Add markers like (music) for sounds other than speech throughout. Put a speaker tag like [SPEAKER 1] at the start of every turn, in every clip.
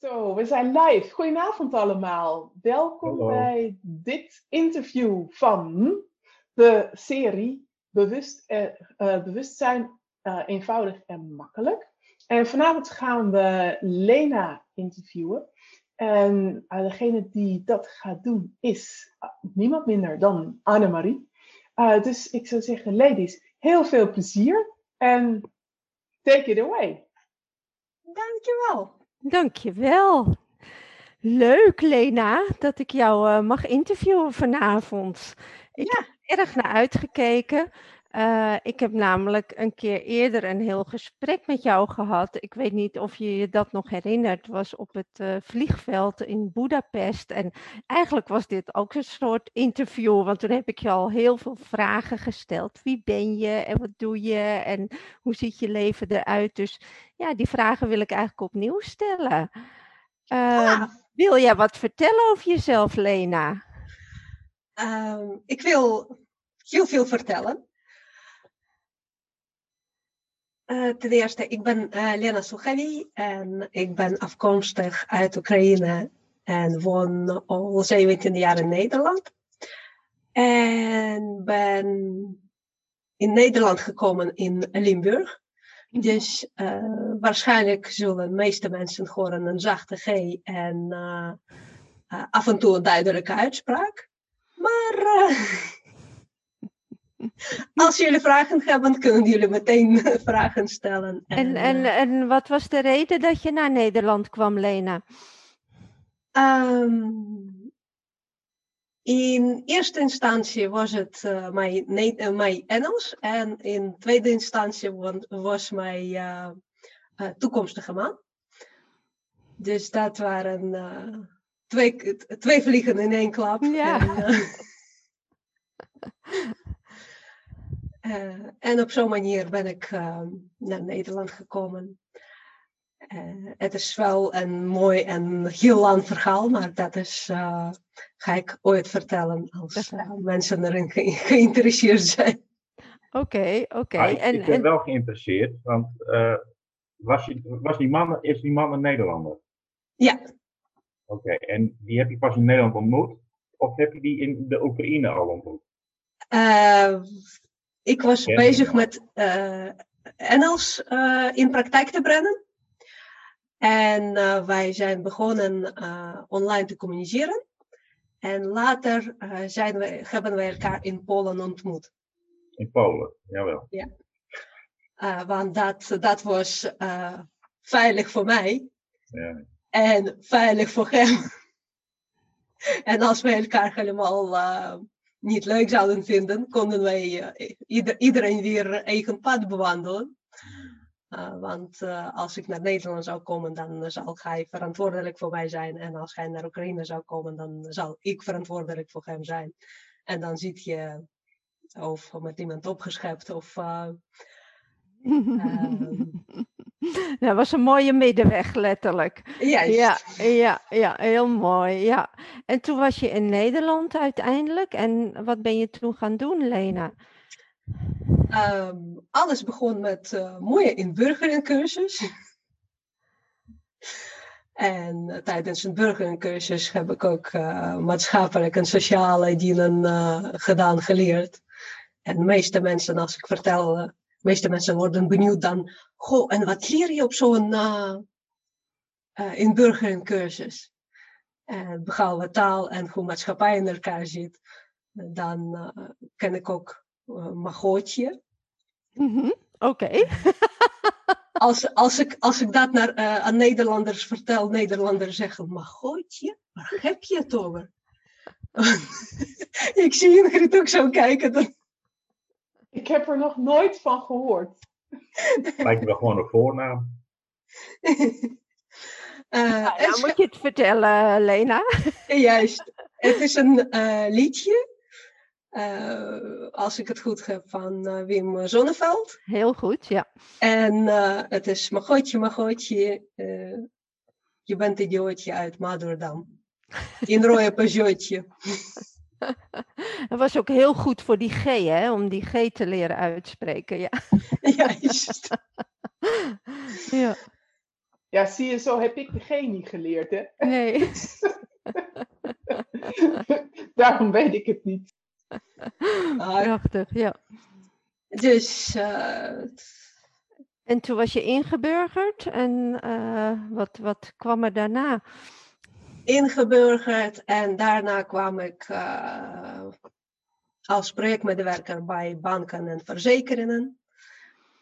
[SPEAKER 1] Zo, we zijn live. Goedenavond allemaal. Welkom
[SPEAKER 2] Hallo.
[SPEAKER 1] bij dit interview van de serie Bewust, eh, eh, Bewustzijn eh, eenvoudig en makkelijk. En vanavond gaan we Lena interviewen. En eh, degene die dat gaat doen is niemand minder dan Annemarie. Eh, dus ik zou zeggen, ladies, heel veel plezier en take it away.
[SPEAKER 3] Dankjewel.
[SPEAKER 2] Dankjewel. Leuk, Lena, dat ik jou eh, mag interviewen vanavond. Ik
[SPEAKER 3] Ja.
[SPEAKER 2] heb erg naar uitgekeken. Eh, ik heb namelijk een keer eerder een heel gesprek met jou gehad. Ik weet niet of je je dat nog herinnert. Het was op het eh, vliegveld in Budapest. En eigenlijk was dit ook een soort interview, want toen heb ik je al heel veel vragen gesteld. Wie ben je en wat doe je en hoe ziet je leven eruit? Dus ja, die vragen wil ik eigenlijk opnieuw stellen. Ehm, wil jij wat vertellen over jezelf, Lena?
[SPEAKER 3] Ehm, ik wil heel veel vertellen. Eh, ten eerste, ik ben eh, Lena Suchavi en ik ben afkomstig uit Oekraïne en woon al 17 jaar in Nederland. En ben in Nederland gekomen in Limburg. Dus eh, waarschijnlijk zullen de meeste mensen horen een zachte G en af en toe een duidelijke uitspraak. Maar (laughs) (laughs) als jullie vragen hebben, kunnen jullie meteen vragen stellen.
[SPEAKER 2] En,
[SPEAKER 3] eh,
[SPEAKER 2] en, en wat was de reden dat je naar Nederland kwam, Lena?
[SPEAKER 3] ehm, in eerste instantie was het eh, mijn, eh, mijn Engels en in tweede instantie wa- was mijn eh, eh, toekomstige man. Dus dat waren eh, twee, twee vliegen in één klap.
[SPEAKER 2] Ja.
[SPEAKER 3] En, (laughs) eh, en op zo'n manier ben ik eh, naar Nederland gekomen. Eh, het is wel een mooi en heel lang verhaal, maar dat is, eh, ga ik ooit vertellen als mensen erin ge- (laughs) geïnteresseerd zijn.
[SPEAKER 2] Oké, oké.
[SPEAKER 4] Ah, ik,
[SPEAKER 2] En,
[SPEAKER 4] ik ben
[SPEAKER 2] en
[SPEAKER 4] wel geïnteresseerd, want eh, was, je, was die man, is die man een Nederlander?
[SPEAKER 3] Ja.
[SPEAKER 4] Oké, en die heb je pas in Nederland ontmoet? Of heb je die in de Oekraïne al ontmoet?
[SPEAKER 3] Ik was
[SPEAKER 4] Ja.
[SPEAKER 3] bezig met eh, Engels eh, in praktijk te brengen. En eh, wij zijn begonnen online te communiceren. En later zijn we, hebben we elkaar in Polen ontmoet.
[SPEAKER 4] In Polen, jawel.
[SPEAKER 3] Eh, want dat, dat was veilig voor mij
[SPEAKER 4] Ja.
[SPEAKER 3] en veilig voor hem. (laughs) en als we elkaar helemaal niet leuk zouden vinden, konden wij eh, ieder, iedereen weer eigen pad bewandelen. Eh, want eh, als ik naar Nederland zou komen, dan zal hij verantwoordelijk voor mij zijn. En als hij naar Oekraïne zou komen, dan zal ik verantwoordelijk voor hem zijn. En dan zit je of met iemand opgeschept of eh, (laughs) ehm, (laughs)
[SPEAKER 2] dat was een mooie middenweg, letterlijk.
[SPEAKER 3] juist.
[SPEAKER 2] Ja, ja, ja, heel mooi. Ja. En toen was je in Nederland uiteindelijk. En wat ben je toen gaan doen, Lena?
[SPEAKER 3] Ehm, alles begon met eh, mooie inburgeringcursus. En eh, tijdens een burgerinkursus heb ik ook eh, maatschappelijk en sociale dienen gedaan, geleerd. En de meeste mensen, als ik vertel, meeste mensen worden benieuwd dan, goh, en wat leer je op zo'n uh, uh, inburgeringcursus? En behalve taal en hoe maatschappij in elkaar zit, dan uh, ken ik ook uh, Magootje.
[SPEAKER 2] Mhm, Oké. (laughs)
[SPEAKER 3] als, als, ik, als ik dat naar, uh, aan Nederlanders vertel, Nederlanders zeggen, Magootje, waar heb je het over? (laughs) ik zie Ingrid ook zo kijken. Dan...
[SPEAKER 1] Ik heb er nog nooit van gehoord.
[SPEAKER 4] Lijkt me wel gewoon een voornaam.
[SPEAKER 3] Uh, (laughs)
[SPEAKER 2] nou, dan moet je het vertellen, Lena.
[SPEAKER 3] Juist. Het is een uh, liedje, uh, als ik het goed heb, van uh, Wim Zonneveld.
[SPEAKER 2] Heel goed, ja.
[SPEAKER 3] En het is Magootje, Magootje, je bent idiootje uit Maderdam. In rode Peugeotje. (laughs) (laughs)
[SPEAKER 2] Dat was ook heel goed voor die G, hè? Om die G te leren uitspreken, ja. (laughs)
[SPEAKER 3] Juist. (laughs)
[SPEAKER 2] ja.
[SPEAKER 1] Ja, zie je, zo heb ik de chemie geleerd, hè?
[SPEAKER 2] Nee.
[SPEAKER 1] Daarom weet ik het niet.
[SPEAKER 3] Maar,
[SPEAKER 2] Prachtig, ja.
[SPEAKER 3] dus eh,
[SPEAKER 2] En toen was je ingeburgerd en eh, wat, wat kwam er daarna?
[SPEAKER 3] Ingeburgerd en daarna kwam ik eh, als projectmedewerker bij banken en verzekeringen.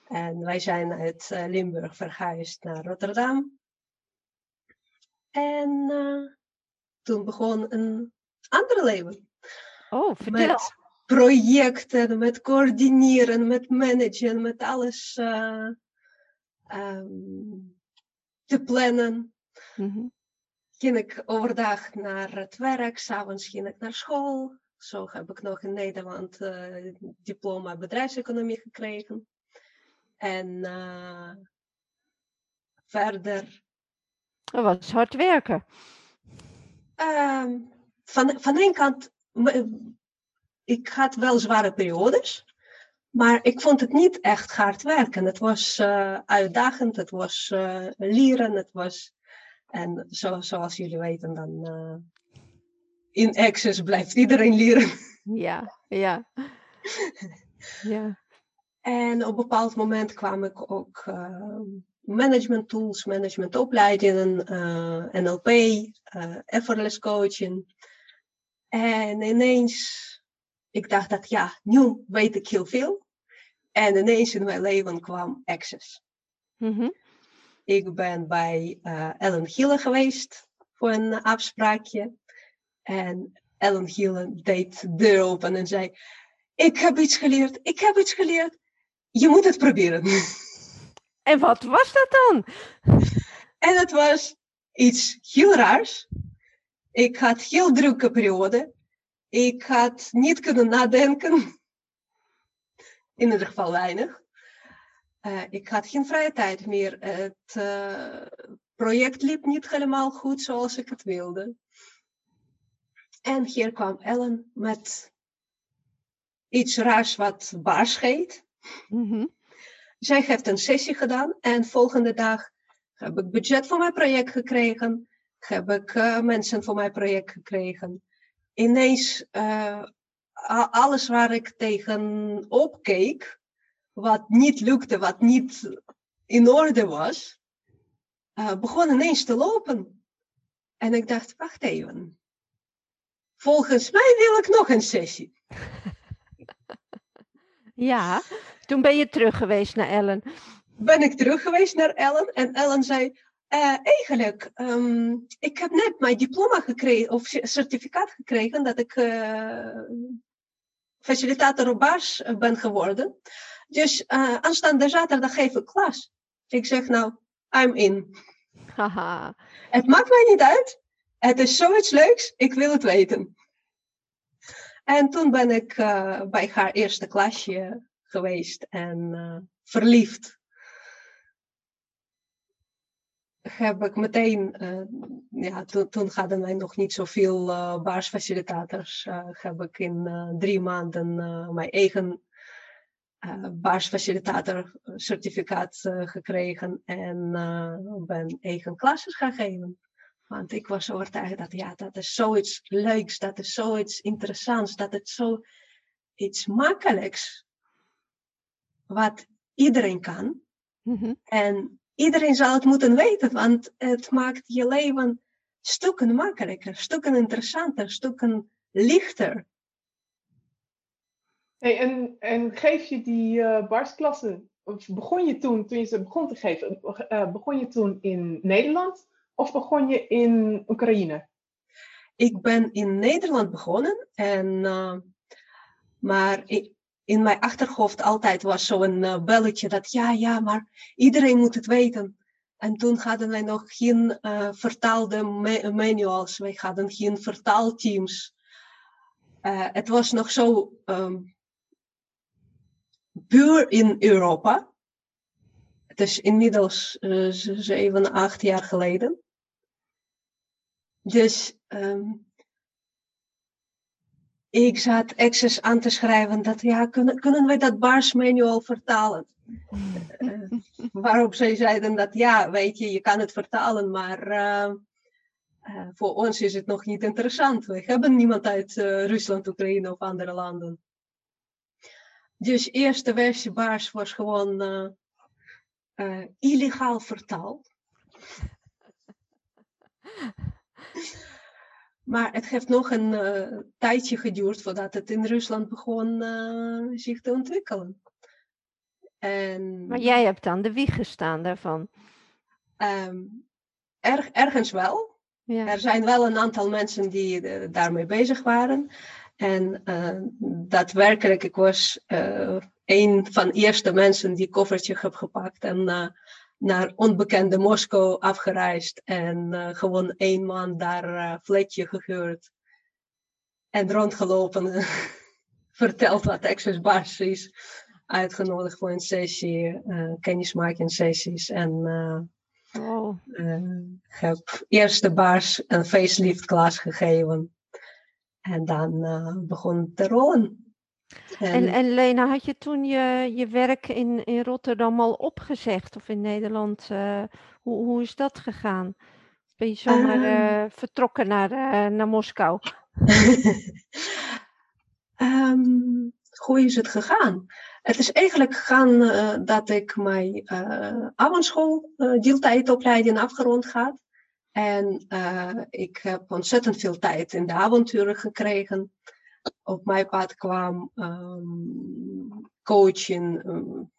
[SPEAKER 3] En wij zijn uit eh, Limburg verhuisd naar Rotterdam. En eh, toen begon een ander leven.
[SPEAKER 2] Oh, vertel.
[SPEAKER 3] Met projecten, met coördineren, met managen, met alles eh, ehm, te plannen.
[SPEAKER 2] Mhm.
[SPEAKER 3] Ging ik overdag naar het werk, s'avonds ging ik naar school. Zo heb ik nog in Nederland eh, diploma bedrijfseconomie gekregen. En eh, verder,
[SPEAKER 2] Dat was hard werken.
[SPEAKER 3] ehm, van, van een kant, m- ik had wel zware periodes, maar ik vond het niet echt hard werken. Het was eh, uitdagend, het was eh, leren, het was, en zo, zoals jullie weten, dan eh, in Access blijft iedereen leren. (laughs)
[SPEAKER 2] Ja, ja. (laughs) Ja.
[SPEAKER 3] En op een bepaald moment kwam ik ook eh, management tools, managementopleidingen, eh, NLP, effortless coaching. En ineens, ik dacht dat ja, nu weet ik heel veel. En ineens in mijn leven kwam Access.
[SPEAKER 2] Mhm.
[SPEAKER 3] Ik ben bij eh, Ellen Gille geweest voor een afspraakje. En Ellen Gille deed de deur open en zei: Ik heb iets geleerd, ik heb iets geleerd. Je moet het proberen. (laughs)
[SPEAKER 2] En wat was dat dan?
[SPEAKER 3] En het was iets heel raars. Ik had heel drukke periode. Ik had niet kunnen nadenken. In ieder geval weinig. Eh, ik had geen vrije tijd meer. Het eh, project liep niet helemaal goed zoals ik het wilde. En hier kwam Ellen met iets raars wat baars heet.
[SPEAKER 2] Mhm.
[SPEAKER 3] Zij heeft een sessie gedaan en volgende dag heb ik budget voor mijn project gekregen. Heb ik eh, mensen voor mijn project gekregen. Ineens alles waar ik tegenop keek, wat niet lukte, wat niet in orde was, eh, begon ineens te lopen. En ik dacht, wacht even. Volgens mij wil ik nog een sessie. (laughs)
[SPEAKER 2] Ja, toen ben je terug geweest naar Ellen.
[SPEAKER 3] ben ik terug geweest naar Ellen en Ellen zei, "Eh, eigenlijk, ehm, ik heb net mijn diploma gekregen, of certificaat gekregen, dat ik eh, facilitator op baas ben geworden. Dus eh, aanstaande zaterdag geef ik klas. Ik zeg nou, I'm in.
[SPEAKER 2] Haha.
[SPEAKER 3] Het maakt mij niet uit. Het is zoiets leuks, ik wil het weten. En toen ben ik eh, bij haar eerste klasje geweest en eh, verliefd. Heb ik meteen, ja, toen, toen hadden wij nog niet zoveel baarsfacilitators. heb ik in drie maanden mijn eigen baarsfacilitator certificaat eh, gekregen en ben eigen klasses gaan geven. Want ik was overtuigd dat ja, dat is zoiets leuks, dat is zoiets interessants, dat het zo iets makkelijks wat iedereen kan.
[SPEAKER 2] Mhm.
[SPEAKER 3] En iedereen zal het moeten weten, want het maakt je leven stukken makkelijker, stukken interessanter, stukken lichter.
[SPEAKER 1] Hey, en, en geef je die eh barstklassen, of begon je toen, toen je ze begon te geven, eh, begon je toen in Nederland of begon je in Oekraïne?
[SPEAKER 3] Ik ben in Nederland begonnen, en, eh, maar in mijn achterhoofd altijd was zo'n belletje dat ja, ja, maar iedereen moet het weten. En toen hadden wij nog geen vertaalde ma- manuals, wij hadden geen vertaalteams. Het was nog zo ehm, puur in Europa. Het is inmiddels eh, z- zeven, acht jaar geleden. Dus ehm, ik zat access aan te schrijven dat ja, kunnen, kunnen wij dat Bars manual vertalen? Uh, waarop zij zeiden dat ja, weet je, je kan het vertalen, maar uh, uh, voor ons is het nog niet interessant. We hebben niemand uit Rusland, Oekraïne of andere landen. Dus eerste versie Bars was gewoon illegaal vertaald. (laughs) Maar het heeft nog een uh, tijdje geduurd voordat het in Rusland begon zich te ontwikkelen. En,
[SPEAKER 2] maar jij hebt aan de wieg gestaan daarvan.
[SPEAKER 3] Um, erg, ergens wel. Ja. Er zijn wel een aantal mensen die daarmee bezig waren. En daadwerkelijk, ik was een van de eerste mensen die koffertje heb gepakt en naar onbekende Moskou afgereisd en uh, gewoon één man daar uh, fletje gehuurd en rondgelopen, (laughs) verteld wat Access Bars is, uitgenodigd voor een sessie, uh, kennismaking sessies en oh. heb eerst de Bars een facelift klas gegeven en dan begon het te rollen.
[SPEAKER 2] En, en, Lena, had je toen je, je werk in, in Rotterdam al opgezegd of in Nederland? Uh, hoe, hoe is dat gegaan? Ben je zomaar uh, vertrokken naar, uh, naar Moskou?
[SPEAKER 3] um, (laughs) hoe is het gegaan? Het is eigenlijk gegaan dat ik mijn avondschool deeltijdopleiding afgerond had. En ik heb ontzettend veel tijd in de avonturen gekregen op mijn pad kwam um, coachen, um,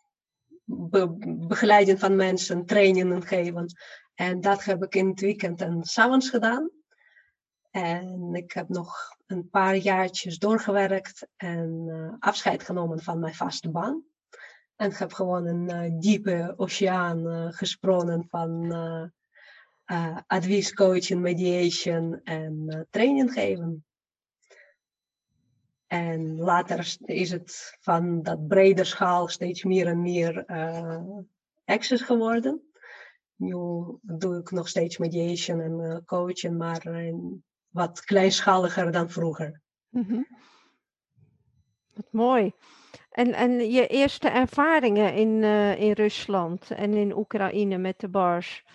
[SPEAKER 3] be begeleiden van mensen, trainingen geven. En dat heb ik in het weekend en s'avonds gedaan. En ik heb nog een paar jaartjes doorgewerkt en uh, afscheid genomen van mijn vaste baan. En heb gewoon een diepe oceaan gesprongen van advies, coaching, mediation en training geven. En later is het van dat brede schaal steeds meer en meer uh, access geworden. Nu doe ik nog steeds mediation en uh, coaching, maar in wat kleinschaliger dan vroeger. -hmm.
[SPEAKER 2] Wat mooi. En, en je eerste ervaringen in, uh, in Rusland en in Oekraïne met de bars.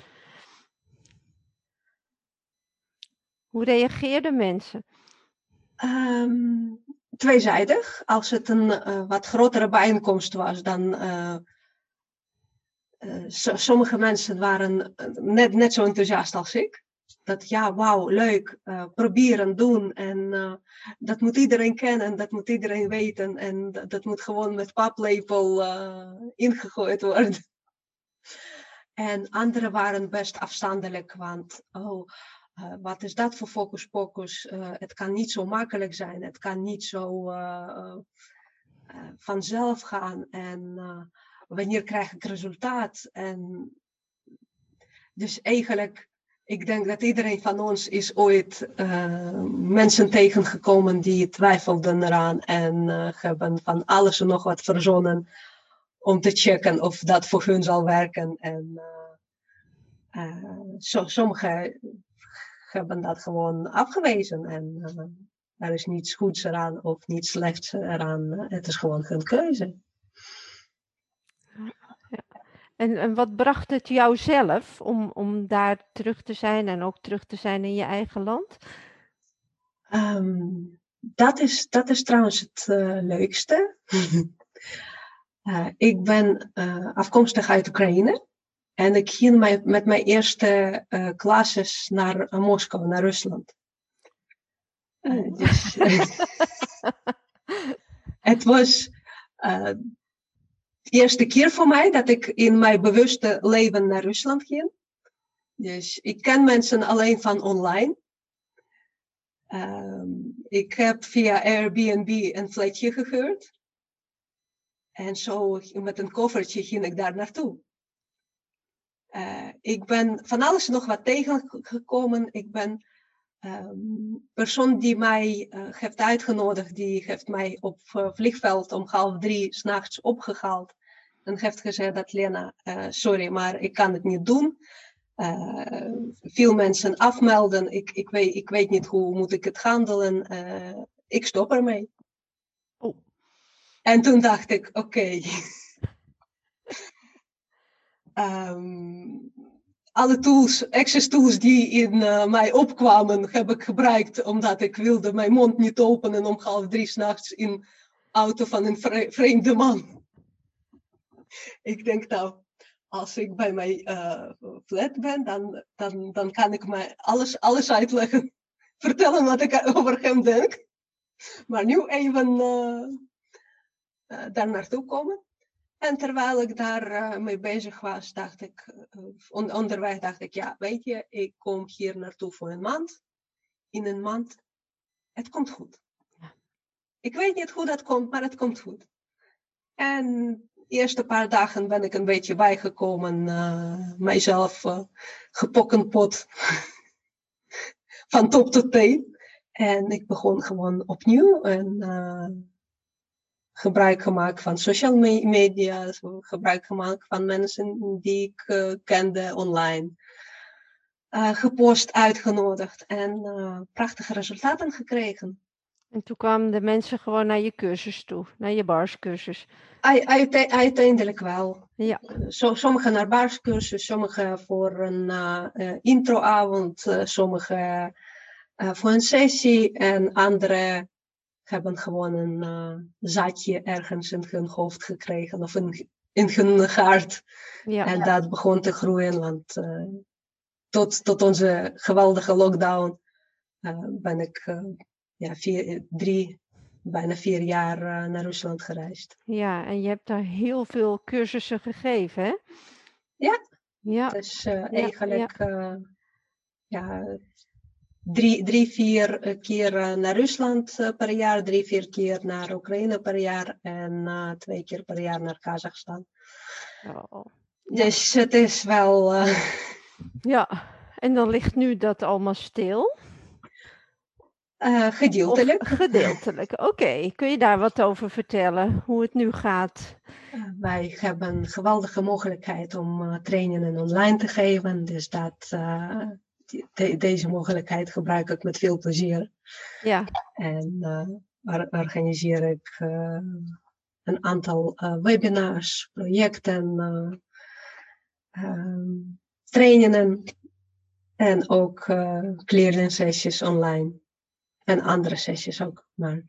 [SPEAKER 2] Hoe reageerden mensen?
[SPEAKER 3] Um, tweezijdig. Als het een uh, wat grotere bijeenkomst was, dan. Uh, uh, sommige mensen waren net, net zo enthousiast als ik. Dat ja, wauw, leuk, proberen, doen. En dat moet iedereen kennen, dat moet iedereen weten. En dat, dat moet gewoon met paplepel ingegooid worden. (laughs) En anderen waren best afstandelijk, want oh, uh, wat is dat voor focus pocus? Uh, het kan niet zo makkelijk zijn. Het kan niet zo uh, vanzelf gaan. En wanneer krijg ik resultaat? En dus eigenlijk, ik denk dat iedereen van ons is ooit mensen tegengekomen die twijfelden eraan en hebben van alles en nog wat verzonnen om te checken of dat voor hun zal werken. En so, sommige hebben dat gewoon afgewezen. En uh, er is niets goeds eraan of niets slechts eraan. Het is gewoon hun keuze.
[SPEAKER 2] En, en wat bracht het jou zelf om, om daar terug te zijn en ook terug te zijn in je eigen land?
[SPEAKER 3] Um, dat, is, dat is trouwens het uh, leukste. uh, (laughs) ik ben afkomstig uit Oekraïne. En ik ging met mijn eerste uh, klasses naar uh, Moskou, naar Rusland. Uh, dus, (laughs) het was de eerste keer voor mij dat ik in mijn bewuste leven naar Rusland ging. Dus ik ken mensen alleen van online. Um, ik heb via Airbnb een flatje gehuurd. En zo met een koffertje ging ik daar naartoe. Uh, ik ben van alles nog wat tegengekomen. Ik ben um, persoon die mij uh, heeft uitgenodigd, die heeft mij op uh, vliegveld om half drie s'nachts opgehaald. En heeft gezegd dat Lena, sorry, maar ik kan het niet doen. veel mensen afmelden. Ik, ik, weet, ik weet niet hoe moet ik het handelen. ik stop ermee.
[SPEAKER 2] Oh.
[SPEAKER 3] En toen dacht ik, oké. Ehm, alle tools, access tools die in eh, mij opkwamen, heb ik gebruikt omdat ik wilde mijn mond niet openen om half drie s'nachts in auto van een vre- vreemde man. Ik denk nou, als ik bij mijn eh, flat ben, dan, dan, dan kan ik mij alles, alles uitleggen. (laughs) Vertellen wat ik over hem denk. Maar nu even eh, daar naartoe komen. En terwijl ik daar eh, mee bezig was, dacht ik, eh, on- onderweg dacht ik, ja, weet je, ik kom hier naartoe voor een maand. In een maand, het komt goed. Ik weet niet hoe dat komt, maar het komt goed. En de eerste paar dagen ben ik een beetje bijgekomen, eh mijzelf uh, gepokkenpot (laughs) van top tot teen. En ik begon gewoon opnieuw en uh, gebruik gemaakt van social me media, gebruik gemaakt van mensen die ik uh, kende online. Uh, gepost, uitgenodigd en prachtige resultaten gekregen.
[SPEAKER 2] En toen kwamen de mensen gewoon naar je cursus toe, naar je barscursus.
[SPEAKER 3] Uiteindelijk wel.
[SPEAKER 2] Ja.
[SPEAKER 3] Zo, sommigen naar baarscursus, sommigen voor een introavond, sommigen voor een sessie en anderen hebben gewoon een zaadje ergens in hun hoofd gekregen of in, in hun hart.
[SPEAKER 2] Ja.
[SPEAKER 3] En dat begon te groeien, want tot, tot onze geweldige lockdown ben ik ja, vier, drie, bijna vier jaar uh, naar Rusland gereisd.
[SPEAKER 2] Ja, en je hebt daar heel veel cursussen gegeven, hè?
[SPEAKER 3] Ja.
[SPEAKER 2] Ja.
[SPEAKER 3] Dus uh, eigenlijk ja. Drie, drie, vier keer naar Rusland per jaar, drie, vier keer naar Oekraïne per jaar en twee keer per jaar naar Kazachstan.
[SPEAKER 2] Oh.
[SPEAKER 3] Dus het is wel. (laughs)
[SPEAKER 2] Ja, en dan ligt nu dat allemaal stil.
[SPEAKER 3] Uh, gedeeltelijk.
[SPEAKER 2] Of gedeeltelijk, (laughs) oké. Okay. Kun je daar wat over vertellen, hoe het nu gaat?
[SPEAKER 3] Uh, wij hebben een geweldige mogelijkheid om uh, trainingen online te geven. Dus dat, de, deze mogelijkheid gebruik ik met veel plezier.
[SPEAKER 2] Ja.
[SPEAKER 3] En or, organiseer ik een aantal webinars, projecten, ehm, trainingen en ook uh, sessies online. En andere sessies ook. Maar...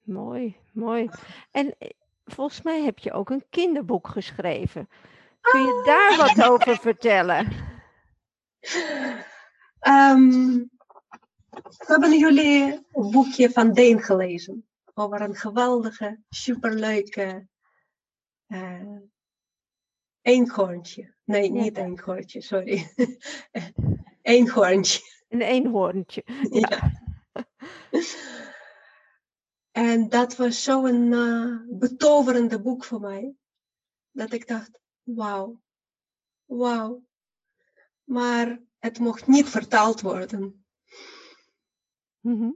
[SPEAKER 2] Mooi, mooi. En volgens mij heb je ook een kinderboek geschreven. Kun je
[SPEAKER 3] Ah.
[SPEAKER 2] daar wat over vertellen?
[SPEAKER 3] Um, hebben jullie een boekje van Deen gelezen? Over een geweldige, superleuke uh, eenhoorntje. Nee,
[SPEAKER 2] Ja.
[SPEAKER 3] niet eenhoorntje, sorry. (laughs) eenhoorntje.
[SPEAKER 2] Een eenhoorntje. Ja.
[SPEAKER 3] Ja. En dat was zo'n uh, betoverende boek voor mij. Dat ik dacht, wauw, wauw. Maar het mocht niet vertaald worden.
[SPEAKER 2] Mhm.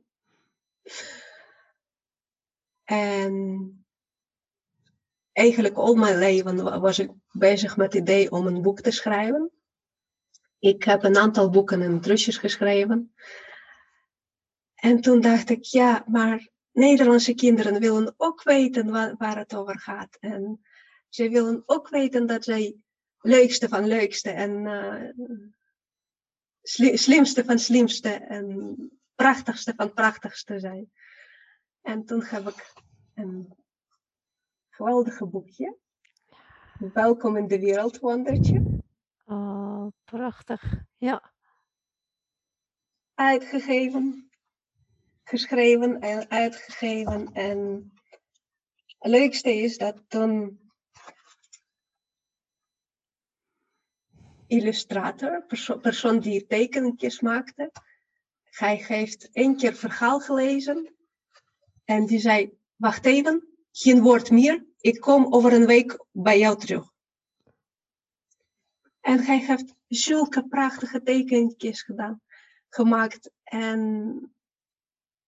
[SPEAKER 3] En eigenlijk al mijn leven was ik bezig met het idee om een boek te schrijven. Ik heb een aantal boeken in het Russisch geschreven. En toen dacht ik, ja, maar Nederlandse kinderen willen ook weten waar, waar het over gaat. En ze willen ook weten dat zij leukste van leukste en uh, sli slimste van slimste en prachtigste van prachtigste zijn. En toen heb ik een geweldige boekje. Welkom in de wereld, wondertje.
[SPEAKER 2] Oh, prachtig. Ja.
[SPEAKER 3] Uitgegeven, geschreven en uitgegeven. En het leukste is dat toen illustrator, perso persoon die tekeningjes maakte, hij heeft één keer verhaal gelezen en die zei, wacht even, geen woord meer, ik kom over een week bij jou terug. En hij heeft zulke prachtige tekeningjes gedaan, gemaakt en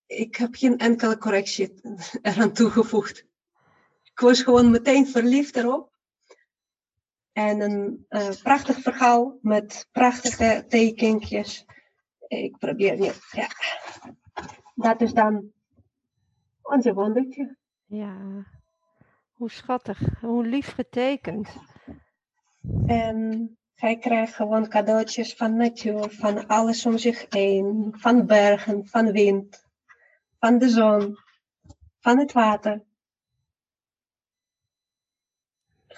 [SPEAKER 3] ik heb geen enkele correctie (laughs) eraan toegevoegd. Ik was gewoon meteen verliefd erop. En een uh, prachtig verhaal met prachtige tekenkjes. Ik probeer nu. Ja. Dat is dan Onze wondertje.
[SPEAKER 2] Ja, hoe schattig, hoe lief getekend.
[SPEAKER 3] En hij krijgt gewoon cadeautjes van natuur, van alles om zich heen, van bergen, van wind, van de zon, van het water.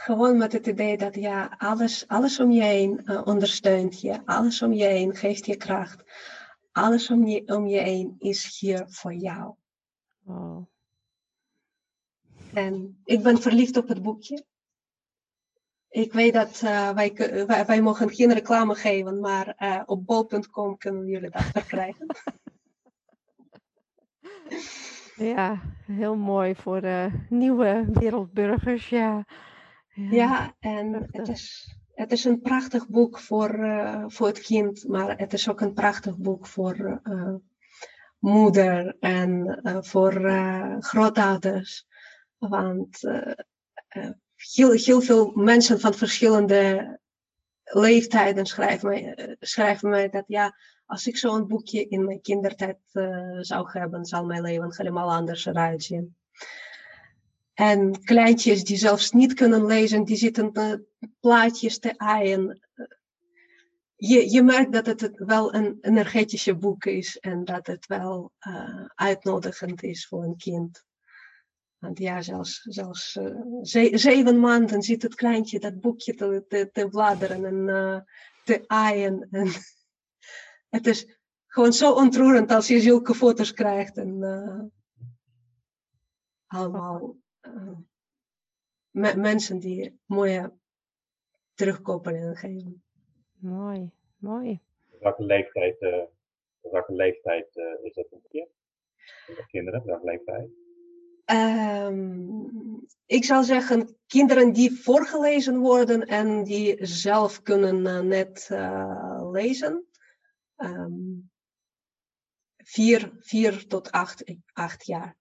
[SPEAKER 3] Gewoon met het idee dat ja, alles, alles om je heen eh, ondersteunt je, alles om je heen geeft je kracht, alles om je, om je heen is hier voor jou.
[SPEAKER 2] Oh,
[SPEAKER 3] En ik ben verliefd op het boekje. Ik weet dat eh, wij, wij, wij mogen geen reclame geven, maar eh, op bol.com kunnen jullie dat verkrijgen. (laughs) (laughs)
[SPEAKER 2] ja, heel mooi voor nieuwe wereldburgers, ja.
[SPEAKER 3] Ja, en het is, het is een prachtig boek voor, eh, voor het kind, maar het is ook een prachtig boek voor eh, moeder en eh, voor grootouders. Want heel, heel veel mensen van verschillende leeftijden schrijven mij, schrijven mij dat ja, als ik zo'n boekje in mijn kindertijd zou hebben, zal mijn leven helemaal anders eruit zien. En kleintjes die zelfs niet kunnen lezen, die zitten eh, plaatjes te aaien. Je, je merkt dat het wel een energetische boek is en dat het wel eh, uitnodigend is voor een kind. Want ja, zelfs, zelfs ze- zeven maanden zit het kleintje dat boekje te, te, te bladeren en eh, te aaien. En (laughs) het is gewoon zo ontroerend als je zulke foto's krijgt. En, allemaal eh, me- mensen die mooie terugkopelingen geven.
[SPEAKER 2] Mooi, mooi.
[SPEAKER 4] Welke leeftijd, eh, welke leeftijd eh, is dat een keer? Voor kinderen, welke leeftijd?
[SPEAKER 3] Ehm, ik zou zeggen, kinderen die voorgelezen worden en die zelf kunnen net eh, lezen. Ehm, vier, vier tot acht, acht jaar.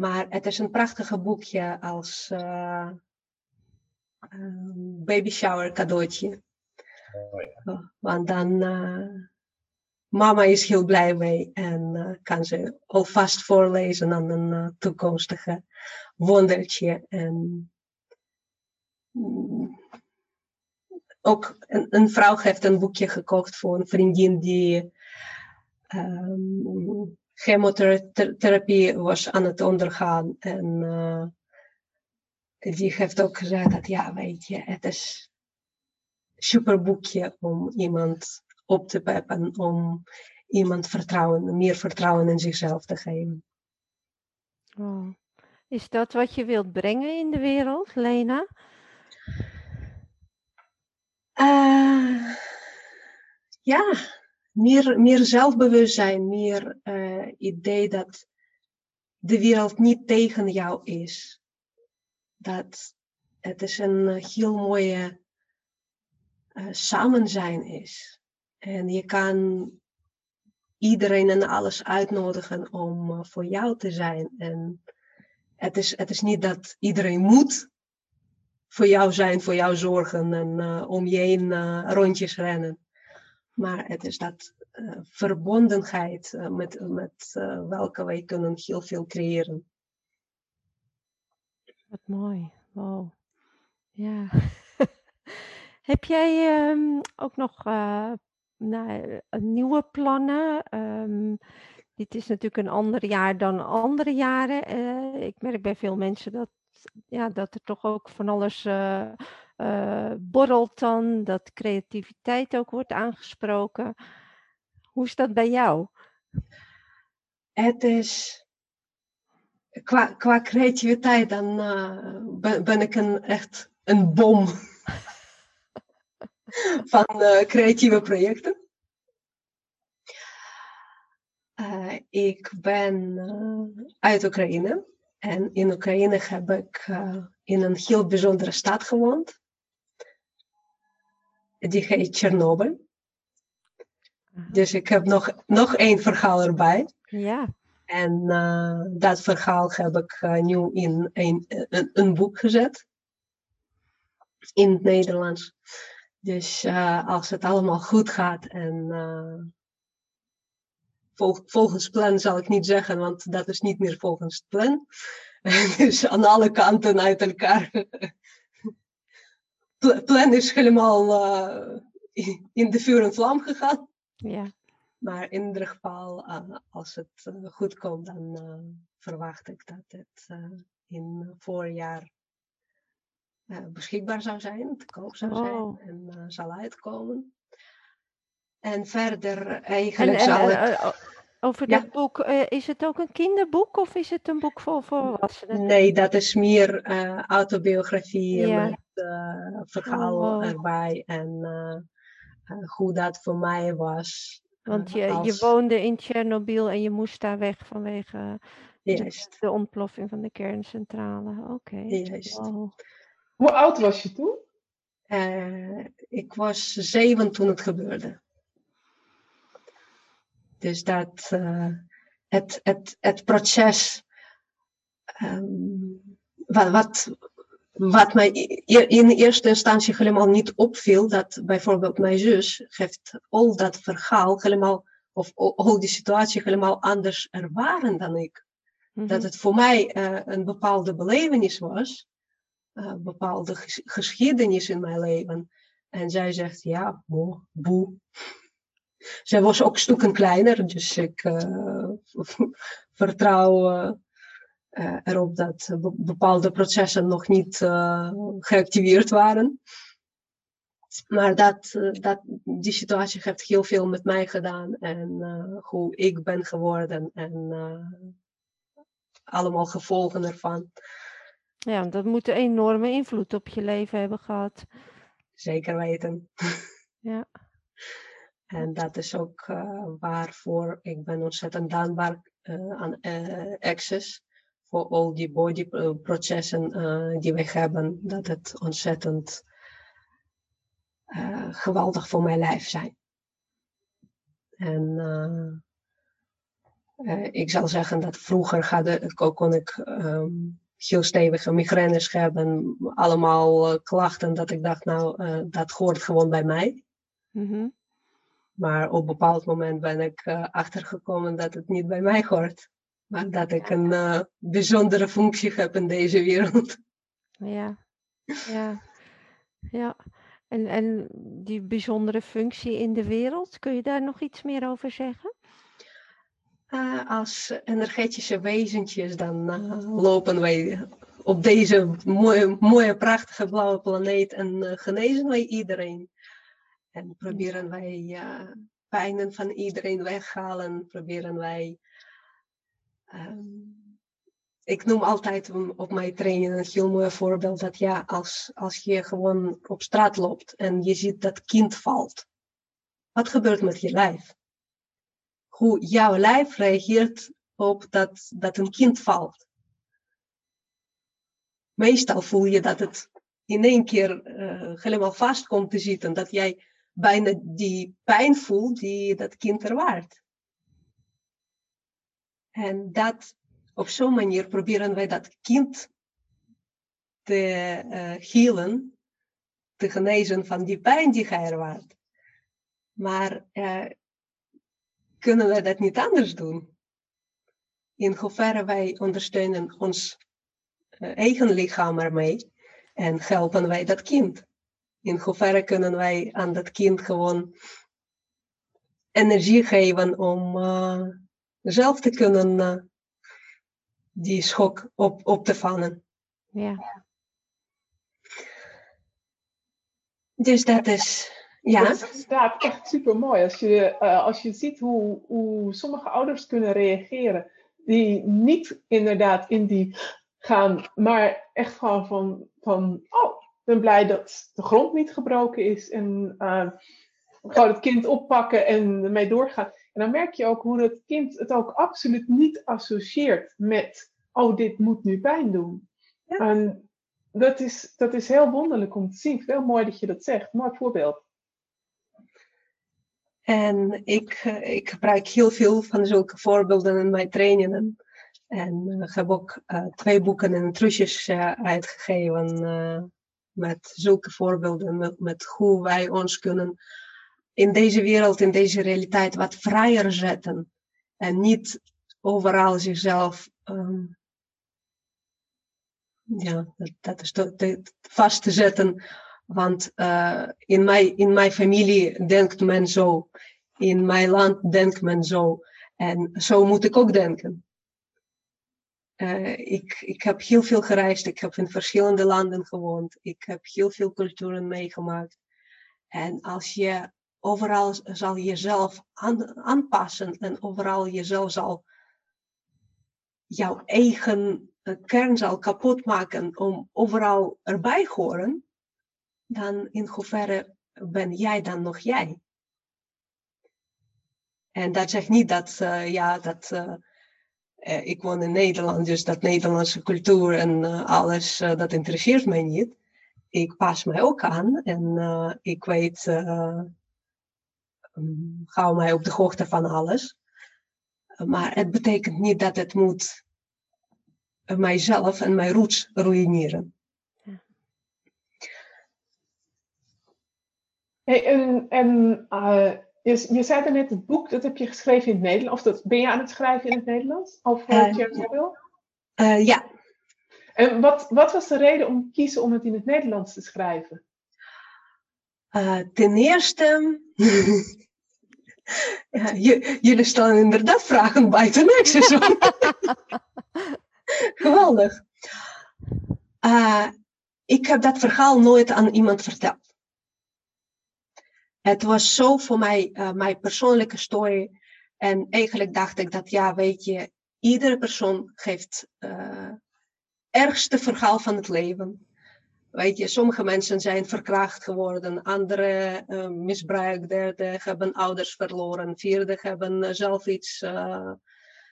[SPEAKER 3] Maar het is een prachtige boekje als ehm, baby shower cadeautje.
[SPEAKER 4] Oh, ja.
[SPEAKER 3] Want dan, eh, mama is heel blij mee en eh, kan ze alvast voorlezen aan een toekomstige wondertje. En mm, ook een, een vrouw heeft een boekje gekocht voor een vriendin die ehm, chemotherapie was aan het ondergaan. En eh, die heeft ook gezegd dat ja, weet je, het is super boekje om iemand op te peppen, om iemand vertrouwen, meer vertrouwen in zichzelf te geven.
[SPEAKER 2] Oh. Is dat wat je wilt brengen in de wereld, Lena?
[SPEAKER 3] Eh, ja, meer, meer zelfbewustzijn, meer eh, idee dat de wereld niet tegen jou is. Dat het is een heel mooie eh, samen zijn is. En je kan iedereen en alles uitnodigen om eh, voor jou te zijn. En het is, het is niet dat iedereen moet voor jou zijn, voor jou zorgen en om je heen rondjes rennen. Maar het is dat eh, verbondenheid eh, met, met eh, welke wij kunnen heel veel creëren.
[SPEAKER 2] Wat mooi. Wow. Ja. (laughs) Heb jij ehm, ook nog nou, nieuwe plannen? Ehm, dit is natuurlijk een ander jaar dan andere jaren. Ik merk bij veel mensen dat, ja, dat er toch ook van alles eh, eh, borrelt dan, dat creativiteit ook wordt aangesproken. Hoe is dat bij jou?
[SPEAKER 3] Het is qua, qua creativiteit, dan eh, ben, ik een, echt een bom (laughs) van eh, creatieve projecten. Ik ben uit Oekraïne en in Oekraïne heb ik in een heel bijzondere stad gewoond. Die heet Chernobyl. Dus ik heb nog, nog één verhaal erbij.
[SPEAKER 2] Ja,
[SPEAKER 3] En eh, dat verhaal heb ik eh, nu in een, een, een boek gezet. In het Nederlands. Dus eh, als het allemaal goed gaat en eh, volgens plan zal ik niet zeggen, want dat is niet meer volgens plan. (laughs) dus aan alle kanten uit elkaar. Plan is helemaal uh, in de vuur en vlam gegaan.
[SPEAKER 2] Ja.
[SPEAKER 3] Maar in ieder geval, uh, als het uh, goed komt, dan verwacht ik dat het in voorjaar beschikbaar zou zijn, te koop zou zijn
[SPEAKER 2] Oh.
[SPEAKER 3] en zal uitkomen. En verder eigenlijk
[SPEAKER 2] En, en,
[SPEAKER 3] zal
[SPEAKER 2] eh, eh, over
[SPEAKER 3] Ja.
[SPEAKER 2] dat boek, eh, is het ook een kinderboek of is het een boek voor volwassenen?
[SPEAKER 3] Nee, dat is meer eh, autobiografie
[SPEAKER 2] Ja.
[SPEAKER 3] eh, verhaal
[SPEAKER 2] Oh.
[SPEAKER 3] erbij en eh, eh, hoe dat voor mij was.
[SPEAKER 2] Want
[SPEAKER 3] eh,
[SPEAKER 2] je, je woonde in Tsjernobyl en je moest daar weg vanwege
[SPEAKER 3] Juist,
[SPEAKER 2] de ontploffing van de kerncentrale. Oké. Wow.
[SPEAKER 1] Hoe oud was je toen?
[SPEAKER 3] Eh, ik was zeven toen het gebeurde. Dus dat, eh, het, het, het proces, ehm, wat, wat, wat mij in eerste instantie helemaal niet opviel, dat bijvoorbeeld mijn zus heeft al dat verhaal helemaal, of al die situatie helemaal anders ervaren dan ik.
[SPEAKER 2] Mhm.
[SPEAKER 3] Dat het voor mij eh, een bepaalde belevenis was, een bepaalde ges- geschiedenis in mijn leven. En zij zegt, ja, boe, boe. Zij was ook stukken kleiner, dus ik eh, (laughs) vertrouw erop dat be- bepaalde processen nog niet eh, geactiveerd waren. Maar dat, eh, dat, die situatie heeft heel veel met mij gedaan en eh, hoe ik ben geworden en eh, allemaal gevolgen ervan.
[SPEAKER 2] Ja, dat moet een enorme invloed op je leven hebben gehad.
[SPEAKER 3] Zeker weten. (laughs)
[SPEAKER 2] Ja.
[SPEAKER 3] En dat is ook eh, waarvoor ik ben ontzettend dankbaar eh, aan eh, Access. Voor al die bodyprocessen eh die we hebben. Dat het ontzettend eh, geweldig voor mijn lijf zijn. En eh, eh, ik zal zeggen dat vroeger hadden, kon- ik ehm, heel stevige migraines hebben. Allemaal eh, klachten dat ik dacht, nou, eh, dat hoort gewoon bij mij.
[SPEAKER 2] Mhm.
[SPEAKER 3] Maar op een bepaald moment ben ik eh, achtergekomen dat het niet bij mij hoort. Maar dat ik een eh, bijzondere functie heb in deze wereld.
[SPEAKER 2] Ja, ja, ja. En, en die bijzondere functie in de wereld, kun je daar nog iets meer over zeggen?
[SPEAKER 3] Eh, als energetische wezentjes dan eh, lopen wij op deze mooie, mooie, prachtige blauwe planeet en genezen wij iedereen. En proberen wij pijnen van iedereen weghalen, proberen wij ehm, ik noem altijd op mijn training een heel mooi voorbeeld dat ja, als, als je gewoon op straat loopt en je ziet dat kind valt, wat gebeurt met je lijf? Hoe jouw lijf reageert op dat, dat een kind valt. Meestal voel je dat het in één keer eh, helemaal vast komt te zitten, dat jij bijna die pijn voelt die dat kind ervaart. En dat op zo'n manier proberen wij dat kind te eh healen, te genezen van die pijn die hij ervaart. Maar eh, kunnen wij dat niet anders doen? In hoeverre wij ondersteunen ons eh, eigen lichaam ermee en helpen wij dat kind? In hoeverre kunnen wij aan dat kind gewoon energie geven om zelf te kunnen eh, die schok op, op te vangen.
[SPEAKER 2] Ja,
[SPEAKER 3] Dus dat is, ja,
[SPEAKER 1] Dat is inderdaad echt super mooi. Als je, eh, als je ziet hoe, hoe sommige ouders kunnen reageren, die niet inderdaad in die gaan, maar echt gewoon van, van oh, ik ben blij dat de grond niet gebroken is. En eh, gewoon het kind oppakken en ermee doorgaan. En dan merk je ook hoe het kind het ook absoluut niet associeert met, oh, dit moet nu pijn doen.
[SPEAKER 3] Ja.
[SPEAKER 1] En dat is, dat is heel wonderlijk om te zien. Heel mooi dat je dat zegt. Mooi voorbeeld.
[SPEAKER 3] En ik, eh, ik gebruik heel veel van zulke voorbeelden in mijn trainingen. En eh, ik heb ook eh, twee boeken en trusjes eh, uitgegeven met zulke voorbeelden, met, met hoe wij ons kunnen in deze wereld, in deze realiteit wat vrijer zetten. En niet overal zichzelf ehm, ja, dat, dat is vast te zetten. Want uh, in, mijn, in mijn familie denkt men zo. In mijn land denkt men zo. En zo moet ik ook denken. Uh, ik, ik heb heel veel gereisd. Ik heb in verschillende landen gewoond. Ik heb heel veel culturen meegemaakt. En als je overal zal jezelf aan, aanpassen en overal jezelf zal jouw eigen eh, kern zal kapot maken om overal erbij horen, dan in hoeverre ben jij dan nog jij? En dat zegt niet dat, uh, ja, dat uh, ik woon in Nederland, dus dat Nederlandse cultuur en alles, dat interesseert mij niet. Ik pas mij ook aan en ik weet, um, hou mij op de hoogte van alles. Maar het betekent niet dat het moet mijzelf en mijn roots ruïneren.
[SPEAKER 1] Hey, en en uh, je, je zei er net, het boek, dat heb je geschreven in het Nederlands. Of dat, ben je aan het schrijven in het Nederlands? Of uh, Chernobyl?
[SPEAKER 3] Uh, ja.
[SPEAKER 1] En wat, wat was de reden om te kiezen om het in het Nederlands te schrijven?
[SPEAKER 3] Ten eerste, (laughs) ja, jullie stellen inderdaad vragen buiten niks. (laughs) Geweldig. Uh, ik heb dat verhaal nooit aan iemand verteld. Het was zo voor mij, uh, mijn persoonlijke story. En eigenlijk dacht ik dat, ja, weet je, iedere persoon geeft uh, ergste verhaal van het leven. Weet je, sommige mensen zijn verkracht geworden, andere uh, misbruikt, derde hebben ouders verloren, vierde hebben zelf iets.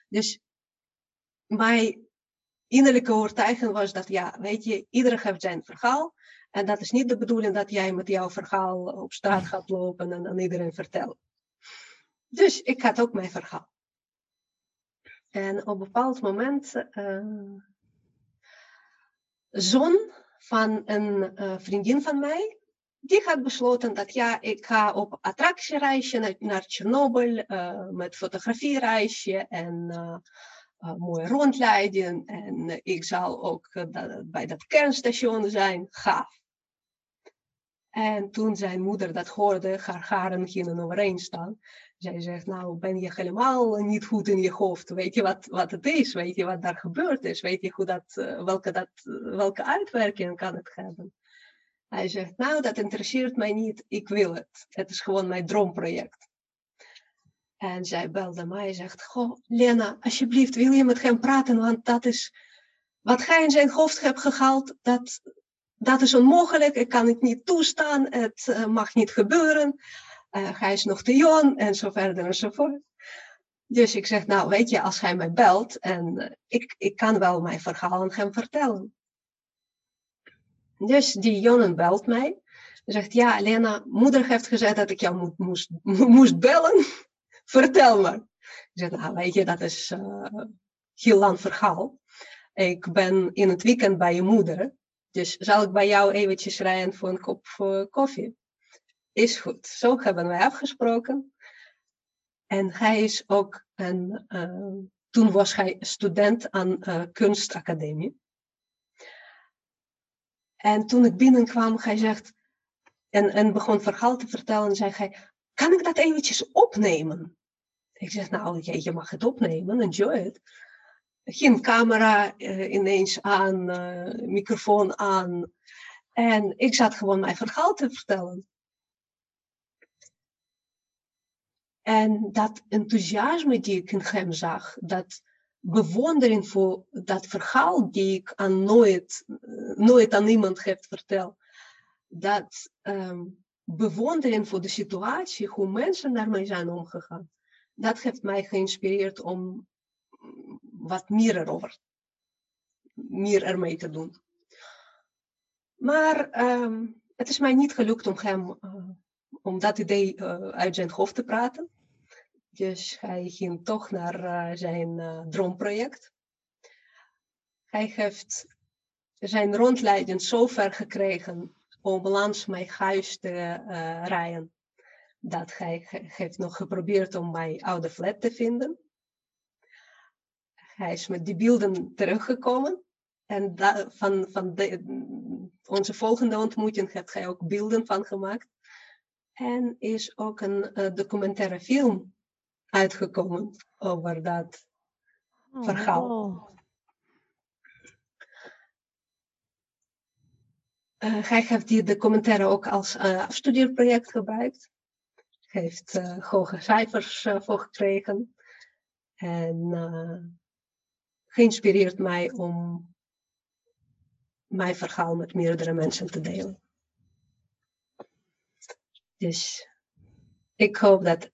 [SPEAKER 3] dus mijn innerlijke overtuiging was dat, ja, weet je, iedereen heeft zijn verhaal. En dat is niet de bedoeling dat jij met jouw verhaal op straat gaat lopen en aan iedereen vertellen. Dus ik had ook mijn verhaal. En op een bepaald moment, uh, zoon van een uh, vriendin van mij, die had besloten dat ja, ik ga op attractiereisje naar, naar Tsjernobyl uh, met fotografiereisje en uh, mooi rondleiden. En ik zal ook bij dat kernstation zijn. Gaaf. En toen zijn moeder dat hoorde, haar garen gingen overeen. Zij zegt, nou ben je helemaal niet goed in je hoofd. Weet je wat, wat het is? Weet je wat daar gebeurd is? Weet je hoe dat, welke, dat, welke uitwerking kan het hebben? Hij zegt, nou dat interesseert mij niet, ik wil het. Het is gewoon mijn droomproject. En zij belde mij en zegt, goh, Lena, alsjeblieft, wil je met hem praten? Want dat is, wat hij in zijn hoofd hebt gehaald, dat, dat is onmogelijk. Ik kan het niet toestaan. Het uh, mag niet gebeuren. Uh, hij is nog te jong en zo verder en zo voort. Dus ik zeg, nou weet je, als hij mij belt en uh, ik, ik kan wel mijn verhaal aan hem vertellen. Dus die jongen belt mij. Hij zegt, ja, Lena, moeder heeft gezegd dat ik jou moet, moest, (laughs) moest bellen. (laughs) Vertel me. Ik zeg, nou weet je, dat is uh, heel lang verhaal. Ik ben in het weekend bij je moeder. Dus zal ik bij jou eventjes rijden voor een kop koffie? Is goed. Zo hebben wij afgesproken. En hij is ook een, uh, toen was hij student aan uh, kunstacademie. En toen ik binnenkwam, hij zegt, en, en begon verhaal te vertellen, zei hij, kan ik dat eventjes opnemen? Ik zeg, nou, je mag het opnemen, enjoy it. Geen camera uh, ineens aan, microfoon aan. En ik zat gewoon mijn verhaal te vertellen. En dat enthousiasme die ik in hem zag, dat bewondering voor dat verhaal die ik aan nooit, uh, nooit aan iemand heb verteld, dat um, bewondering voor de situatie, hoe mensen daarmee zijn omgegaan dat heeft mij geïnspireerd om wat meer erover, meer ermee te doen. Maar um, het is mij niet gelukt om uh, om dat idee uh, uit zijn hoofd te praten. Dus hij ging toch naar uh, zijn droomproject. Hij heeft zijn rondleiding zo ver gekregen om langs mijn huis te rijden dat hij heeft nog geprobeerd om mijn oude flat te vinden. hij is met die beelden teruggekomen. En van, van de, onze volgende ontmoeting heeft hij ook beelden van gemaakt. En is ook een documentaire film uitgekomen over dat oh, verhaal. Uh, hij heeft die documentaire ook als uh, afstudeerproject gebruikt. Heeft uh, hoge cijfers voor gekregen. En geïnspireerd mij om mijn verhaal met meerdere mensen te delen. Dus ik hoop dat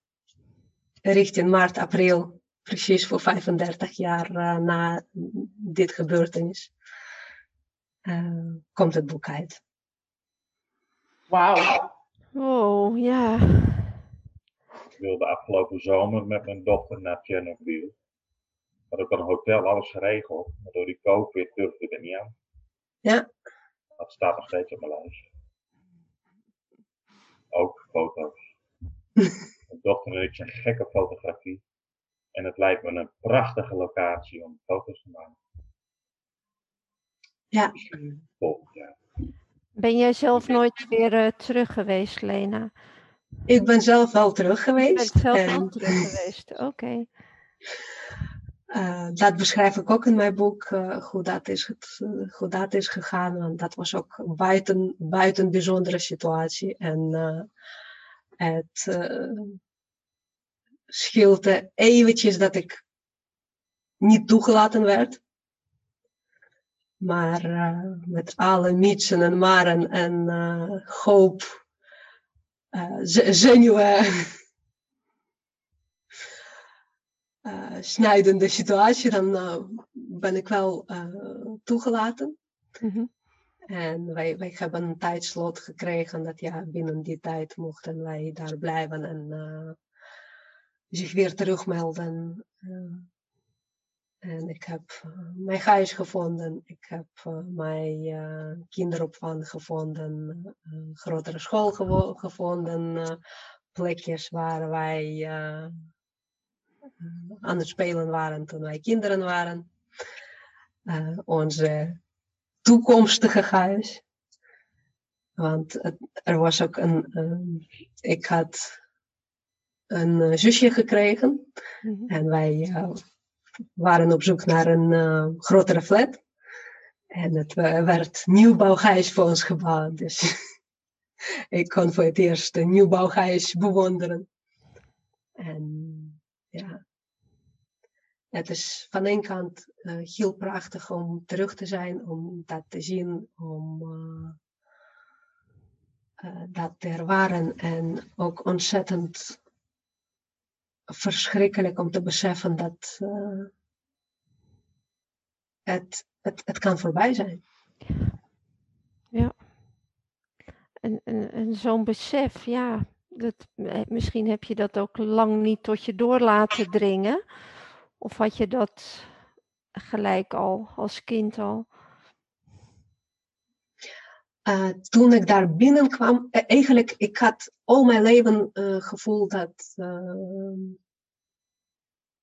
[SPEAKER 3] richting maart, april, precies voor 35 jaar uh, na dit gebeurtenis, uh, komt het boek uit.
[SPEAKER 1] Wauw.
[SPEAKER 2] Oh, ja.
[SPEAKER 4] Ik wilde afgelopen zomer met mijn dochter naar Chernobyl. Had ik al een hotel, alles geregeld. Maar door die COVID durfde ik er niet aan.
[SPEAKER 3] Ja.
[SPEAKER 4] Dat staat nog steeds op mijn lijstje. Ook foto's. (laughs) dochter en ik zijn gek op fotografie. En het lijkt me een prachtige locatie om foto's te maken.
[SPEAKER 3] Ja.
[SPEAKER 4] Volgend jaar.
[SPEAKER 2] Ben jij zelf nooit weer uh, terug geweest, Lena?
[SPEAKER 3] Ik ben zelf wel terug geweest.
[SPEAKER 2] Ik ben zelf en... terug geweest, oké. Okay. (laughs)
[SPEAKER 3] Uh, dat beschrijf ik ook in mijn boek, uh, hoe, dat is het, uh, hoe dat is gegaan. Want dat was ook buiten, buiten bijzondere situatie. En het scheelde eventjes dat ik niet toegelaten werd. Maar met alle mitsen en maren en hoop, zenuwen uh, (laughs) snijdende situatie, dan ben ik wel toegelaten. Mm -hmm. En wij, wij hebben een tijdslot gekregen dat ja, binnen die tijd mochten wij daar blijven en zich weer terugmelden. en ik heb mijn huis gevonden, ik heb mijn kinderopvang gevonden, grotere school gevo gevonden, plekjes waar wij aan het spelen waren toen wij kinderen waren. Onze toekomstige huis. Want er was ook een, ik had een uh, zusje gekregen. Mm -hmm. En wij waren op zoek naar een grotere flat. En het werd nieuwbouwhuis voor ons gebouwd. Dus (laughs) ik kon voor het eerst een nieuwbouwhuis bewonderen. En ja. Het is van een kant uh, heel prachtig om terug te zijn, om dat te zien, om uh, uh, dat te ervaren en ook ontzettend verschrikkelijk om te beseffen dat het, het, het kan voorbij zijn.
[SPEAKER 2] Ja. En, en, en zo'n besef, ja, dat, eh, misschien heb je dat ook lang niet tot je door laten dringen. Of had je dat gelijk al, als kind al?
[SPEAKER 3] Uh, toen ik daar binnenkwam, uh, eigenlijk, ik had al mijn leven uh, gevoeld dat,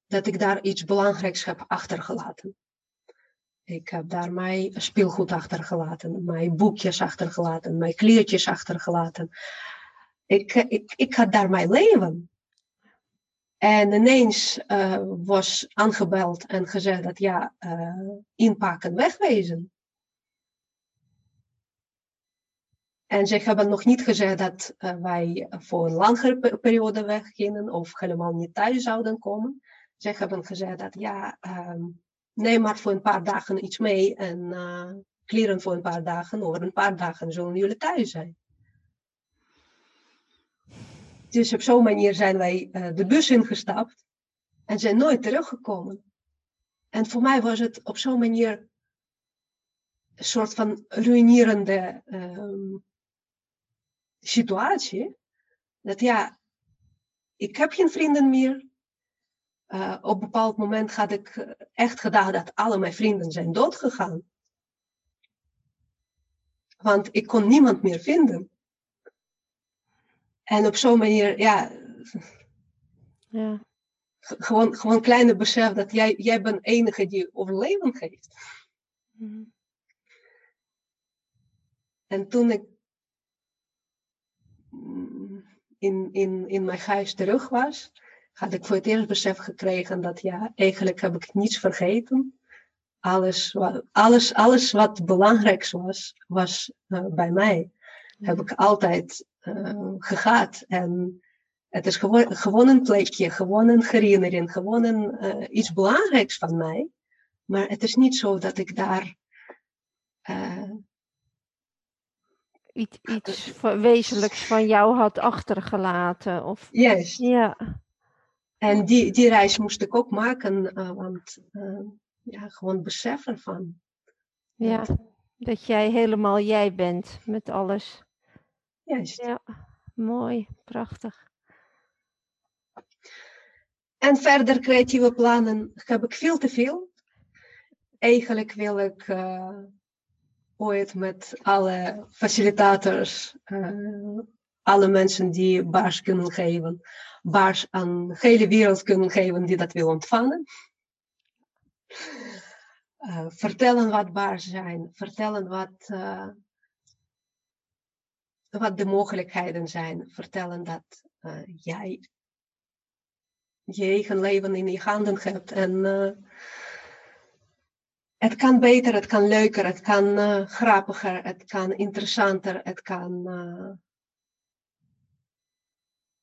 [SPEAKER 3] dat ik daar iets belangrijks heb achtergelaten. Ik heb daar mijn speelgoed achtergelaten, mijn boekjes achtergelaten, mijn kleertjes achtergelaten. Ik, ik, ik had daar mijn leven. En ineens was aangebeld en gezegd dat ja, inpakken, wegwezen. En ze hebben nog niet gezegd dat uh, wij voor een langere periode weggingen of helemaal niet thuis zouden komen. Ze hebben gezegd dat ja, um, neem maar voor een paar dagen iets mee en kleren voor een paar dagen. Over een paar dagen zullen jullie thuis zijn. Dus op zo'n manier zijn wij uh, de bus ingestapt en zijn nooit teruggekomen. En voor mij was het op zo'n manier een soort van ruïnerende uh, situatie. Dat ja, ik heb geen vrienden meer. Uh, op een bepaald moment had ik echt gedacht dat alle mijn vrienden zijn doodgegaan. Want ik kon niemand meer vinden. En op zo'n manier, ja.
[SPEAKER 2] Ja.
[SPEAKER 3] gewoon, gewoon kleine besef dat jij, jij bent enige die overleven geeft.
[SPEAKER 2] Mhm.
[SPEAKER 3] En toen ik in, in, in mijn huis terug was, had ik voor het eerst besef gekregen dat ja, eigenlijk heb ik niets vergeten. Alles, alles, alles wat belangrijk was, was eh, bij mij. Heb ik altijd eh gehad. En het is gewoon, gewoon een plekje, gewoon een herinnering, gewoon een, eh, iets belangrijks van mij. Maar het is niet zo dat ik daar
[SPEAKER 2] Iets, iets wezenlijks van jou had achtergelaten. Of,
[SPEAKER 3] juist.
[SPEAKER 2] ja,
[SPEAKER 3] En die, die reis moest ik ook maken, eh, want eh, ja, gewoon beseffen van.
[SPEAKER 2] ja,
[SPEAKER 3] dat-
[SPEAKER 2] dat jij helemaal jij bent met alles.
[SPEAKER 3] Juist.
[SPEAKER 2] Ja, mooi, prachtig.
[SPEAKER 3] En verder creatieve plannen heb ik veel te veel. Eigenlijk wil ik eh, ooit met alle facilitators, eh, alle mensen die baars kunnen geven, baars aan de hele wereld kunnen geven die dat wil ontvangen. Eh, vertellen wat baars zijn, vertellen wat, eh, wat de mogelijkheden zijn, vertellen dat jij je eigen leven in je handen hebt. En het kan beter, het kan leuker, het kan eh, grappiger, het kan interessanter, het kan eh,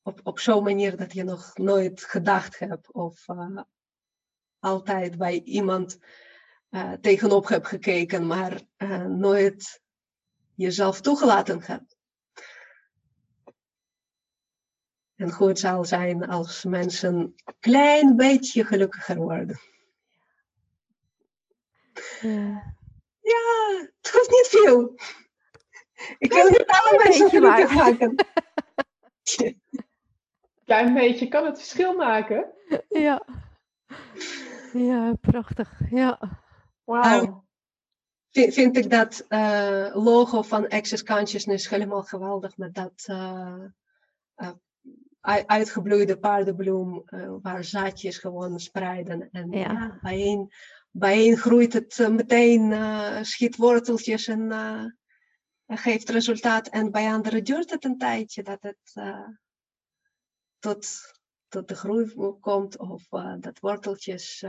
[SPEAKER 3] op, op zo'n manier dat je nog nooit gedacht hebt of eh, altijd bij iemand tegenop hebt gekeken, maar nooit jezelf toegelaten hebt. En goed zal zijn als mensen een klein beetje gelukkiger worden.
[SPEAKER 2] Ja.
[SPEAKER 3] Ja, het hoeft niet veel. Ik wil niet alle
[SPEAKER 2] klein
[SPEAKER 3] mensen gelukkig maken. (laughs)
[SPEAKER 1] Klein beetje kan het verschil maken.
[SPEAKER 2] Ja. ja, prachtig. Ja.
[SPEAKER 1] Wauw.
[SPEAKER 3] Vind, vind ik dat eh, logo van Access Consciousness helemaal geweldig. Met dat eh, eh, ui- uitgebloeide paardenbloem eh, waar zaadjes gewoon spreiden. En
[SPEAKER 2] Ja.
[SPEAKER 3] ja. bijeen, bijeen groeit het eh, meteen, eh, schiet worteltjes en eh, geeft resultaat. En bij anderen duurt het een tijdje dat het tot, tot de groei komt of dat worteltjes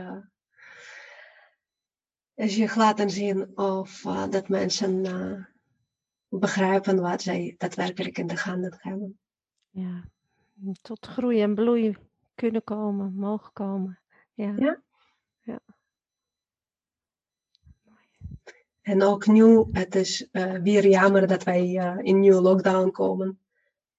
[SPEAKER 3] zich laten zien of dat mensen begrijpen wat zij daadwerkelijk in de handen hebben.
[SPEAKER 2] ja. Tot groei en bloei kunnen komen, mogen komen. Ja.
[SPEAKER 3] Ja. En ook nu, het is eh, weer jammer dat wij eh, in nieuwe lockdown komen.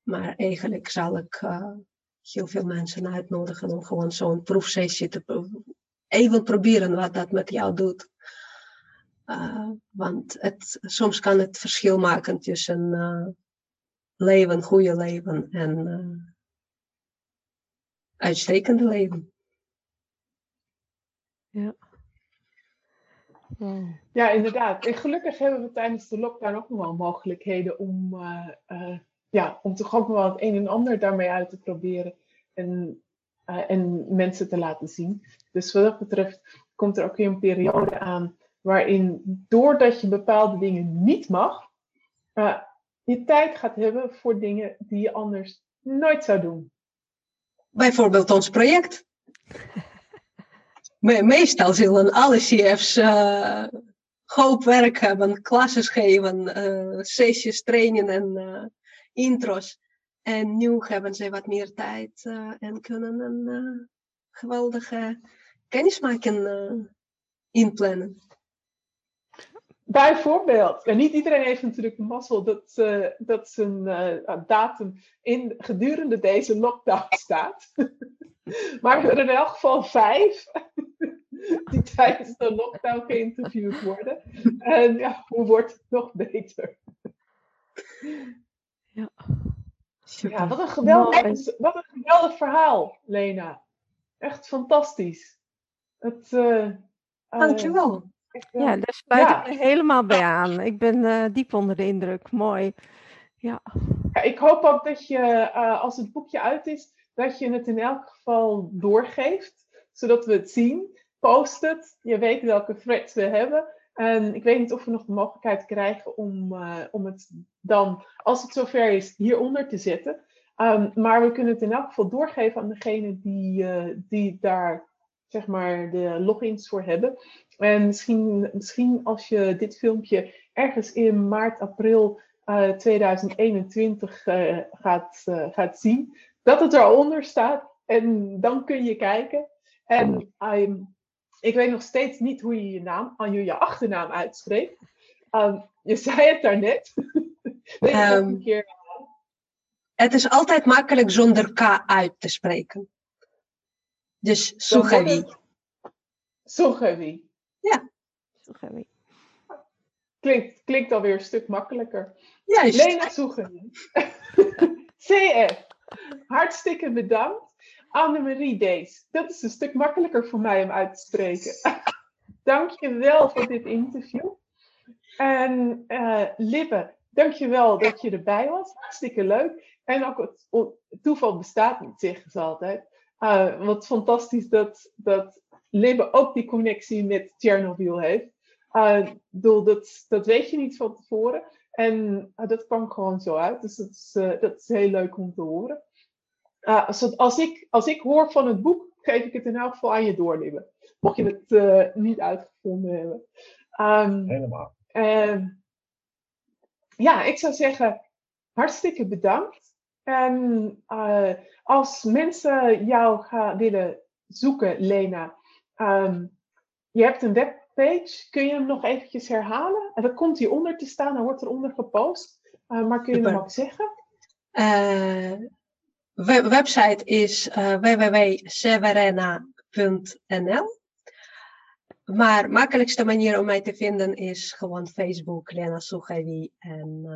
[SPEAKER 3] Maar eigenlijk zal ik eh, heel veel mensen uitnodigen om gewoon zo'n proefsessie te pro- even proberen wat dat met jou doet. Want het, soms kan het verschil maken tussen leven, goede leven en uitstekende leven.
[SPEAKER 1] Ja, inderdaad. En gelukkig hebben we tijdens de lockdown ook nog wel mogelijkheden om, eh, eh, ja, om toch ook nog wel het een en ander daarmee uit te proberen. En, eh, en mensen te laten zien. Dus wat dat betreft komt er ook weer een periode aan waarin, doordat je bepaalde dingen niet mag, je tijd gaat hebben voor dingen die je anders nooit zou doen.
[SPEAKER 3] Bijvoorbeeld ons project. (laughs) Me- meestal zullen alle CF's eh hoop werk hebben, klasses geven, eh, sessies trainen en eh, intros. En nu hebben ze wat meer tijd en kunnen een geweldige kennismaking inplannen.
[SPEAKER 1] Bijvoorbeeld, en niet iedereen heeft natuurlijk de mazzel dat, eh, dat zijn datum in, gedurende deze lockdown staat. (laughs) (laughs) maar er zijn in elk geval vijf (laughs) die tijdens de lockdown geïnterviewd worden. En ja, hoe wordt het nog beter? Ja, wat een geweldig,
[SPEAKER 2] Mooi.
[SPEAKER 1] wat een geweldig verhaal, Lena. Echt fantastisch. Het, eh, eh,
[SPEAKER 3] Dankjewel.
[SPEAKER 1] wel-
[SPEAKER 2] Ja, daar sluit
[SPEAKER 1] Ja.
[SPEAKER 2] ik me helemaal bij aan. Ik ben eh, diep onder de indruk. Mooi. Ja,
[SPEAKER 1] Ja, ik hoop ook dat je, eh, als het boekje uit is, dat je het in elk geval doorgeeft, zodat we het zien. Post het, je weet welke threads we hebben. En ik weet niet of we nog de mogelijkheid krijgen om, uh, om het dan, als het zover is, hieronder te zetten. Um, maar we kunnen het in elk geval doorgeven aan degene die, uh, die daar zeg maar de logins voor hebben. En misschien, misschien als je dit filmpje ergens in maart, april uh, 2021 uh, gaat, gaat zien, dat het eronder staat. En dan kun je kijken. En um, ik weet nog steeds niet hoe je je naam, je, je achternaam uitspreekt. Um, je zei het daarnet. (laughs) Weet je um, een keer
[SPEAKER 3] het is altijd makkelijk zonder K uit te spreken. Dus Sugawi.
[SPEAKER 1] Sugawi.
[SPEAKER 3] Ja.
[SPEAKER 2] Sugawi.
[SPEAKER 1] Klinkt, klinkt alweer een stuk makkelijker.
[SPEAKER 3] Juist.
[SPEAKER 1] Lena Sugawi. (laughs) CF. Hartstikke bedankt. Annemarie Dees. Dat is een stuk makkelijker voor mij om uit te spreken. (laughs) Dank je wel voor dit interview. En uh, Libbe, dank je wel dat je erbij was. Hartstikke leuk. En ook het, toeval bestaat niet, zeggen ze altijd. Uh, wat fantastisch dat, dat Libbe ook die connectie met Chernobyl heeft. Uh, dat, dat weet je niet van tevoren. En uh, dat kwam gewoon zo uit. Dus dat is, dat is heel leuk om te horen. als, als, ik, als ik hoor van het boek, geef ik het in elk geval aan je door, Libbe. Mocht je het niet uitgevonden hebben. Um,
[SPEAKER 4] Helemaal.
[SPEAKER 1] ja, ik zou zeggen, hartstikke bedankt. En uh, als mensen jou gaan willen zoeken, Lena, um, je hebt een webpage. Kun je hem nog eventjes herhalen? En dat komt hieronder te staan, dan wordt eronder gepost. Uh, maar kun je
[SPEAKER 3] Super.
[SPEAKER 1] hem ook zeggen?
[SPEAKER 3] Uh, web website is uh, www.severena.nl. Maar makkelijkste manier om mij te vinden is gewoon Facebook, Lena Sugawi. En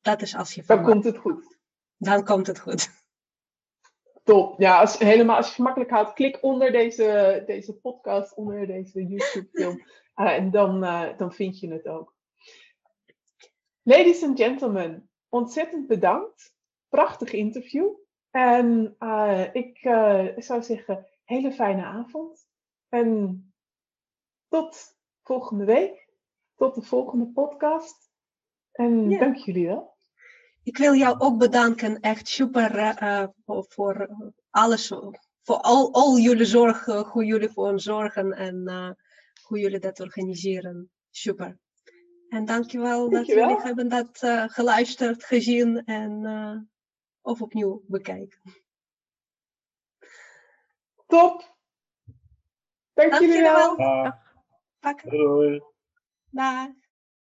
[SPEAKER 3] dat is als je
[SPEAKER 1] Dan komt het goed.
[SPEAKER 3] Dan komt het goed.
[SPEAKER 1] Top. Ja, als, helemaal als je gemakkelijk houdt, klik onder deze, deze podcast, onder deze YouTube-film. Uh, (laughs) en dan, uh, dan vind je het ook. Ladies and gentlemen, ontzettend bedankt. Prachtig interview. En uh, ik zou zeggen, hele fijne avond. En tot volgende week. Tot de volgende podcast. En dank jullie wel.
[SPEAKER 3] Ik wil jou ook bedanken, echt super uh, voor, voor alles, voor al, al jullie zorg, uh, hoe jullie voor ons zorgen en uh, hoe jullie dat organiseren. Super. En dankjewel, dat
[SPEAKER 1] Dankjewel.
[SPEAKER 3] jullie hebben dat uh, geluisterd, gezien en uh, of opnieuw bekijken.
[SPEAKER 1] Top. Dank
[SPEAKER 3] Dank
[SPEAKER 1] jullie wel.
[SPEAKER 3] wel.
[SPEAKER 4] Dag. Doei.
[SPEAKER 3] Dag.